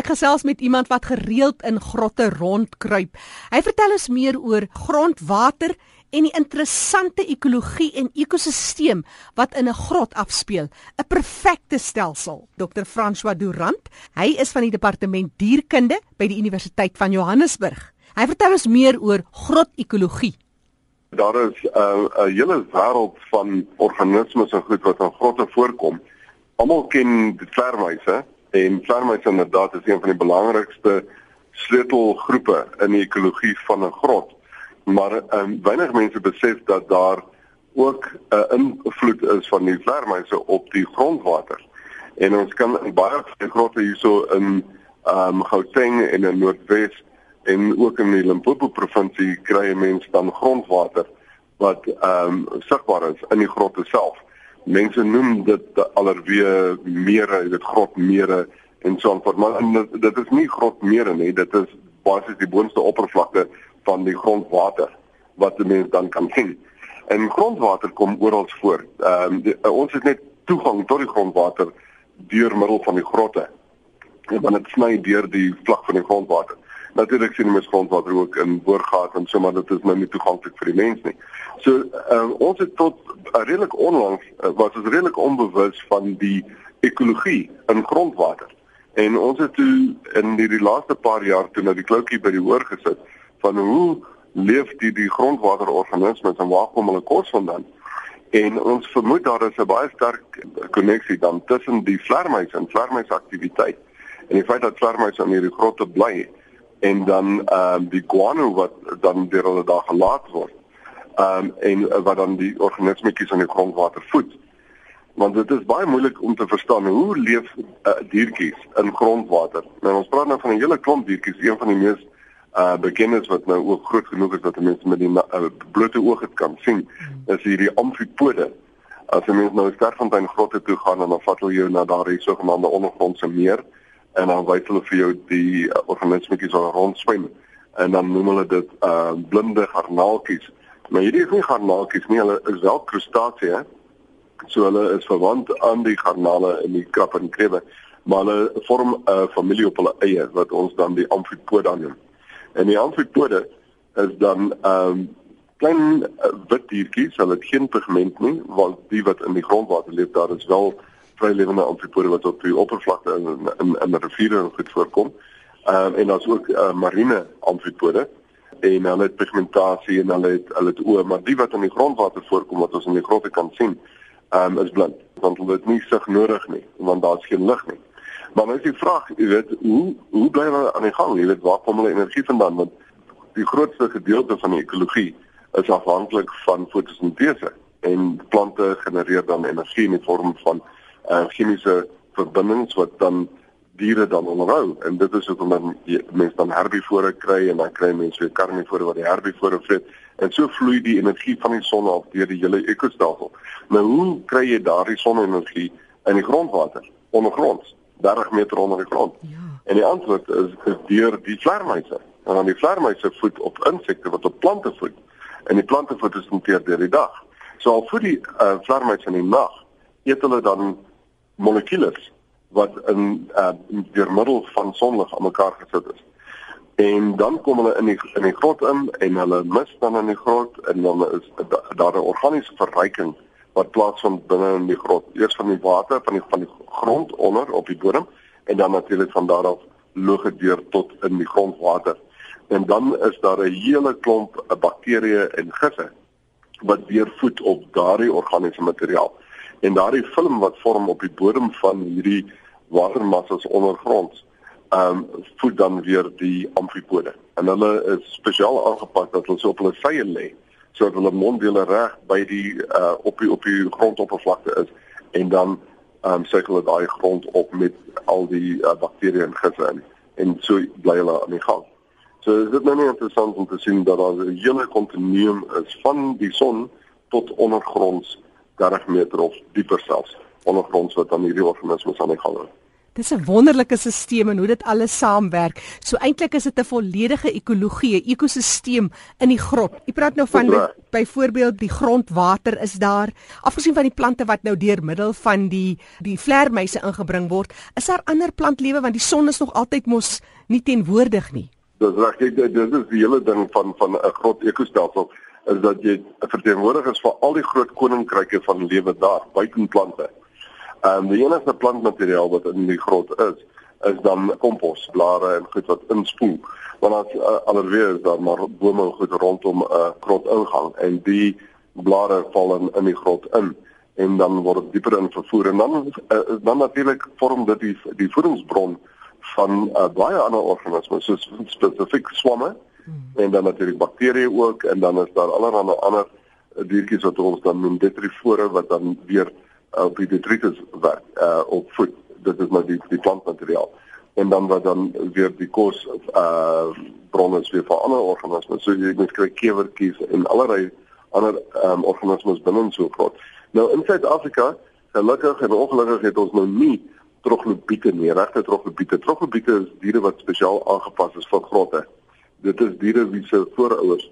Ek gesels met iemand wat gereeld in grotte rondkruip. Hy vertel ons meer oor grondwater en die interessante ekologie en ekosisteem wat in 'n grot afspeel, 'n perfekte stelsel. Dr. François Durant, hy is van die departement dierkunde by die Universiteit van Johannesburg. Hy vertel ons meer oor grotekologie. Daar is 'n uh, 'n hele wêreld van organismes en goed wat in grotte voorkom. Almal ken die vlermuise en vlermuise inderdaad is een van die belangrikste sleutelgroepe in die ekologie van 'n grot maar um, weinig mense besef dat daar ook 'n uh, invloed is van die vlermuise op die grondwater. En ons kan baie grotte hierso in ehm um, Gauteng en in Noordwes en ook in die Limpopo provinsie kry mense dan grondwater wat ehm um, sigbaar is in die grotte self. Mense noem dit allerweë mere, dit grotmere en so aan, maar dit, dit is nie grotmere nie, dit is basies die boonste oppervlakte van die grondwater wat die mens dan kan sien. En grondwater kom oral voor. Ehm um, ons het net toegang tot die grondwater deur middel van die grotte. Dan dit sny deur die vlak van die grondwater. Natuurlik sien mens grondwater ook in boorgate en so maar dit is nou nie toeganklik vir die mens nie. So um, ons het tot uh, redelik onlangs uh, was ons redelik onbewus van die ekologie in grondwater. En ons het toe in die, die laaste paar jaar toe na die kloutjie by die hoor gesit van hoe leef die die grondwaterorganismes en waar kom hulle kos vandaan? En ons vermoed daar is 'n baie sterk koneksie dan tussen die vlermuis en vlermuis aktiwiteit en die feit dat vlermuis aan hierdie grotte bly en dan ehm um, die guano wat dan deur hulle daar gelaat word. Ehm um, en wat dan die organismetjies in die grondwater voed. Want dit is baie moeilik om te verstaan hoe leef uh, diertjies in grondwater. Nou ons praat nou van 'n hele klomp diertjies, een van die mees uh beginners wat nou ook groot genoeg is dat mense met die uh, blote oog dit kan sien is hierdie amfipode. As jy mens nou Sterfontein grotte toe gaan en dan vat hulle jou na daardie sogenaamde ondergrondse meer en dan wys hulle vir jou die uh, organismetjies wat rond swem en dan noem hulle dit uh blinde garnaaltjies. Maar hierdie is nie garnaaltjies nie, hulle is wel krustasieë. So hulle is verwant aan die garnale en die krab en krewe, maar hulle vorm 'n uh, familie op hulle eie wat ons dan die amfipode noem. En die amfipode is dan ehm um, klein uh, wit diertjies, hulle het geen pigment nie, want die wat in die grondwater leef, daar is wel vrylewende amfipode wat op die oppervlakte in in in riviere en goed voorkom. Ehm um, en daar's ook uh, marine amfipode en hulle het pigmentasie en hulle het hulle het oë, maar die wat in die grondwater voorkom wat ons in die grotte kan sien, ehm um, is blind, want hulle het nie sig nodig nie, want daar's geen lig nie. Maar nou is die vraag, jy weet, hoe hoe bly hulle aan die gang? Jy weet, waar kom hulle energie vandaan? Want die grootste gedeelte van die ekologie is afhanklik van fotosintese en plante genereer dan energie in die vorm van uh, chemiese verbindings wat dan diere dan onderhou en dit is hoekom dan mense dan herbivore kry en dan kry mense weer karnivore wat die herbivore vreet en so vloei die energie van die son af deur die hele ekostelsel. Nou hoe kry jy daardie sonenergie in die grondwater ondergronds? 30 meter onder die grond. Ja. En die antwoord is, is deur die vlermuise. En dan die vlermuise voed op insekte wat op plante voed. En die plante voed is inteer deur die dag. So al voed die uh, vlermuise in die nag, eet hulle dan molekules wat in uh, deur middel van sonlig aan mekaar gesit is. En dan kom hulle in die in die grot in en hulle mis dan in die grot en dan is daar 'n organiese verryking wat plaasvind binne in die grot. Eers van die water van die van die grond onder op die bodem en dan natuurlik van daar af loop dit deur tot in die grondwater. En dan is daar 'n hele klomp bakterieë en gisse wat weer voed op daardie organiese materiaal. En daardie film wat vorm op die bodem van hierdie watermassas ondergronds, ehm um, voed dan weer die amfipode. En hulle is spesiaal aangepas dat hulle so op hulle vye lê sodat hulle monddele reg by die uh op die op die grondoppervlakte is en dan um sirkel dit daai grond op met al die uh, bakterieë en gisse in en so bly hulle aan die gang. So is dit nou nie interessant om te sien dat daar 'n hele kontinuum is van die son tot ondergronds 30 meter of dieper selfs ondergronds wat dan hierdie organismes aan die gang hou. Dis 'n wonderlike stelsel en hoe dit alles saamwerk. So eintlik is dit 'n volledige ekologie, 'n ekosisteem in die grot. Jy praat nou van byvoorbeeld die grondwater is daar. Afgesien van die plante wat nou deur middel van die die vlermuise ingebring word, is daar ander plantlewe want die son is nog altyd mos nie teenwoordig nie. Dis reg, dit is die hele ding van van 'n grot ekostelsel is dat jy 'n verteenwoordiger is vir al die groot koninkryke van lewe daar, buiten plante. En die enigste plantmateriaal wat in die grot is, is dan kompos, blare en goed wat inspoel. Want as uh, alweer is daar maar bome goed rondom 'n uh, grot ingang en die blare val in in die grot in en dan word dit dieper in vervoer en dan uh, dan natuurlik vorm dit die die voedingsbron van uh, baie ander organismes soos spesifiek swamme hmm. en dan natuurlik bakterieë ook en dan is daar allerlei ander diertjies wat ons dan noem detrifore wat dan weer op die detritus werk uh op voed. Dit is maar die die plantmateriaal. En dan wat dan weer die kos uh bronne is weer vir ander organismes. So jy moet kry kewertjies en allerlei ander um, organismes binne so groot nou in Suid-Afrika gelukkig en ongelukkig het ons nou nie troglobiete nie regte troglobiete. Troglobiete is diere wat spesiaal aangepas is vir grotte dit is diere wie se voorouers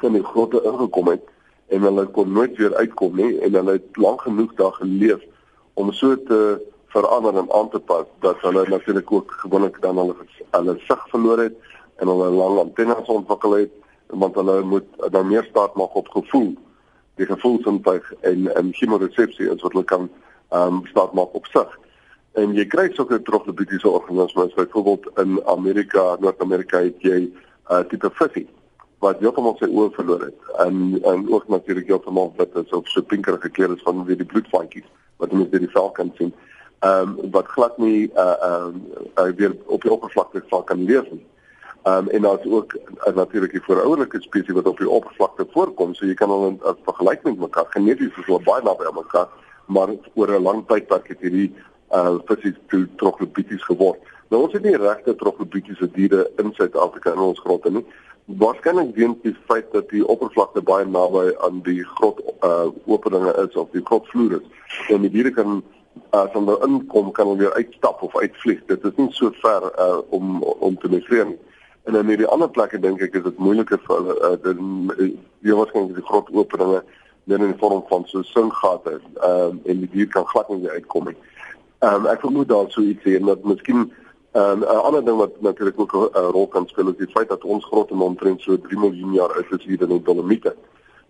in die grotte ingekom het en hulle kon nooit weer uitkom nie en hulle het lank genoeg daar geleef om so te verander en aan te pas dat hulle natuurlik ook gewoonlik dan hulle hulle sig verloor het en hulle lang antennes ontwikkel het want hulle moet dan meer staat maak op gevoel die gevoelsintuig en en chemoresepsie is wat hulle kan ehm um, staat maak op sig. En jy kry sulke troglobitiese organismes byvoorbeeld in Amerika Noord-Amerika het jy uh, tipe visie wat heeltemal sy oë verloor het en en ook natuurlik heeltemal wit is of so pinker gekleed is van weer die bloedvaatjies wat mense deur die vel kan sien. Ehm um, wat glad nie uh ehm uh, weer op die oppervlakte val kan leef nie. Ehm um, en daar's ook uh, natuurlik die voorouderlike spesies wat op die oppervlakte voorkom, so jy kan hulle in vergelyk met mekaar geneties is hulle baie naby aan mekaar, maar oor 'n lang tydperk het hierdie uh spesies toe troglobities geword. Nou ons het nie regte troglobitiese diere in Suid-Afrika in ons grotte nie. Waarskynlik weens die feit dat die oppervlakte baie naby aan die grot uh openinge is of die grotvloer is. En die diere kan as hulle inkom kan hulle weer uitstap of uitvlieg. Dit is nie so ver uh om om te migreer nie. En in hierdie ander plekke dink ek is dit moeiliker vir hulle uh die die waarskynlik die grotopeninge net in vorm van so singgate uh en die dier kan glad nie uitkom nie. Um ek vermoed daar sou iets hier dat miskien En 'n ander ding wat natuurlik ook 'n rol kan speel is die feit dat ons grotte omtrent so 3 miljoen jaar oud is hier in die Dolomiete.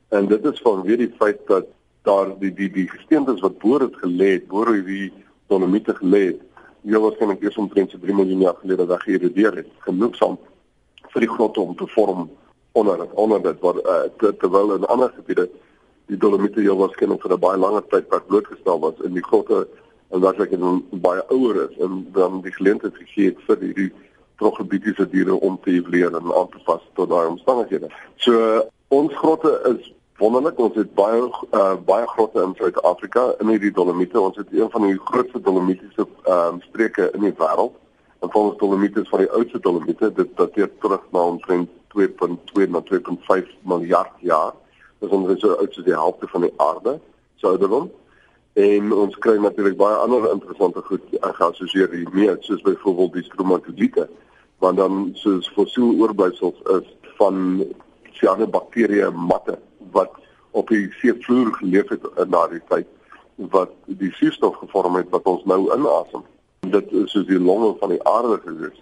En dit is vanweer die feit dat daar die die die gesteentes wat bo het gelê het, bo hierdie Dolomiete gelê het, hier waarskynlik eers omtrent so 3 miljoen jaar gelede weg geërodeer het, genoegsaam vir die grotte om te vorm onder onder dit wat uh, terwyl in ander gebiede die Dolomiete heel waarskynlik vir 'n baie langer tydperk blootgestel was in die grotte en dat ek dan baie ouer is en dan die geleentheid gegee het vir hierdie troglobietiese diere om te evolueer en aan te pas tot daai omstandighede. So ons grotte is wonderlik. Ons het baie uh, baie grotte in Suid-Afrika in hierdie Dolomiete. Ons het een van die grootste Dolomitiese ehm um, streke in die wêreld. En volgens Dolomiete is van die oudste Dolomiete, dit dateer terug na omtrent 2.2 na 2.5 miljard jaar. Dit is ongeveer so oud soos die helfte van die aarde, sou dit wees en ons kry natuurlik baie ander interessante goed geassosieer hiermee soos byvoorbeeld die stromatoliete want dan soos fossiel oorblyfsels is van cyanobakterieë matte wat op die seevloer geleef het in daardie tyd wat die suurstof gevorm het wat ons nou inasem. Dit is soos die longe van die aarde gewees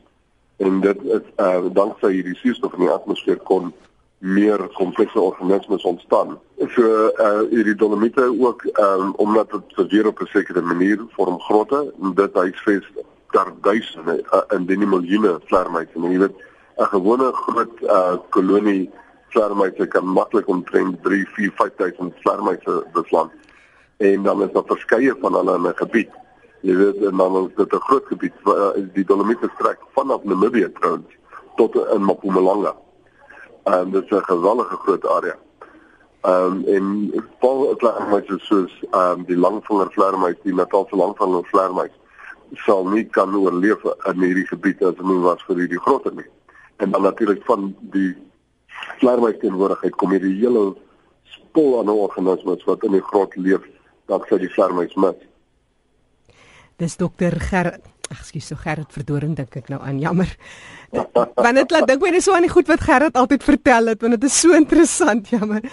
en dit is uh, danksy hierdie suurstof in die atmosfeer kon meer komplekse organismes ontstaan. So uh hierdie dolomiete ook um omdat dit weer op 'n sekere manier vorm grotte en dit huisves daar duisende uh, in die miljoene vlermuise. Jy weet 'n gewone groot uh kolonie vlermuise kan maklik omtrent 3, 4, 5000 vlermuise beslaan. En dan is daar verskeie van hulle in 'n gebied. Jy weet en dan is dit 'n groot gebied. Uh, die dolomiete strek vanaf Namibië trouens tot in Mpumalanga. Ehm um, dit is 'n geweldige groot area. Ehm um, en vol vleermuise soos ehm die langvinger vleermuis, die Natalse langvinger vleermuis sal nie kan oorleef in hierdie gebied as dit nie was vir hierdie groter nie. En dan natuurlik van die vleermuis teenwoordigheid kom hierdie hele spul aan organismes wat in die grot leef, dan sê die vleermuis mis. Dis dokter Ger Ag, skus, so Gerrit Verdoring dink ek nou aan. Jammer. Want dit laat dink my net so aan die goed wat Gerrit altyd vertel het, want dit is so interessant, jammer.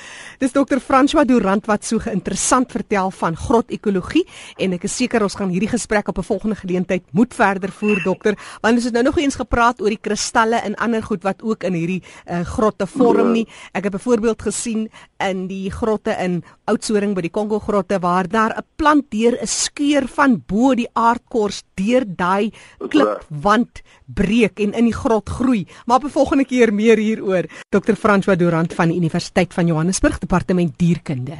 Dis dokter François Durant wat so geïnteressant vertel van grotekologie en ek is seker ons gaan hierdie gesprek op 'n volgende geleentheid moet verder voer, dokter, want ons het nou nog eens gepraat oor die kristalle en ander goed wat ook in hierdie uh, grotte vorm nie. Ek het 'n voorbeeld gesien in die grotte in Oudtshoorn by die Kongo grotte waar daar 'n plant deur 'n skeur van bo die aardkors deur daai klipwand breek en in die grot groei. Maar op 'n volgende keer meer hieroor. Dr. François Durant van die Universiteit van Johannesburg, departement dierkunde.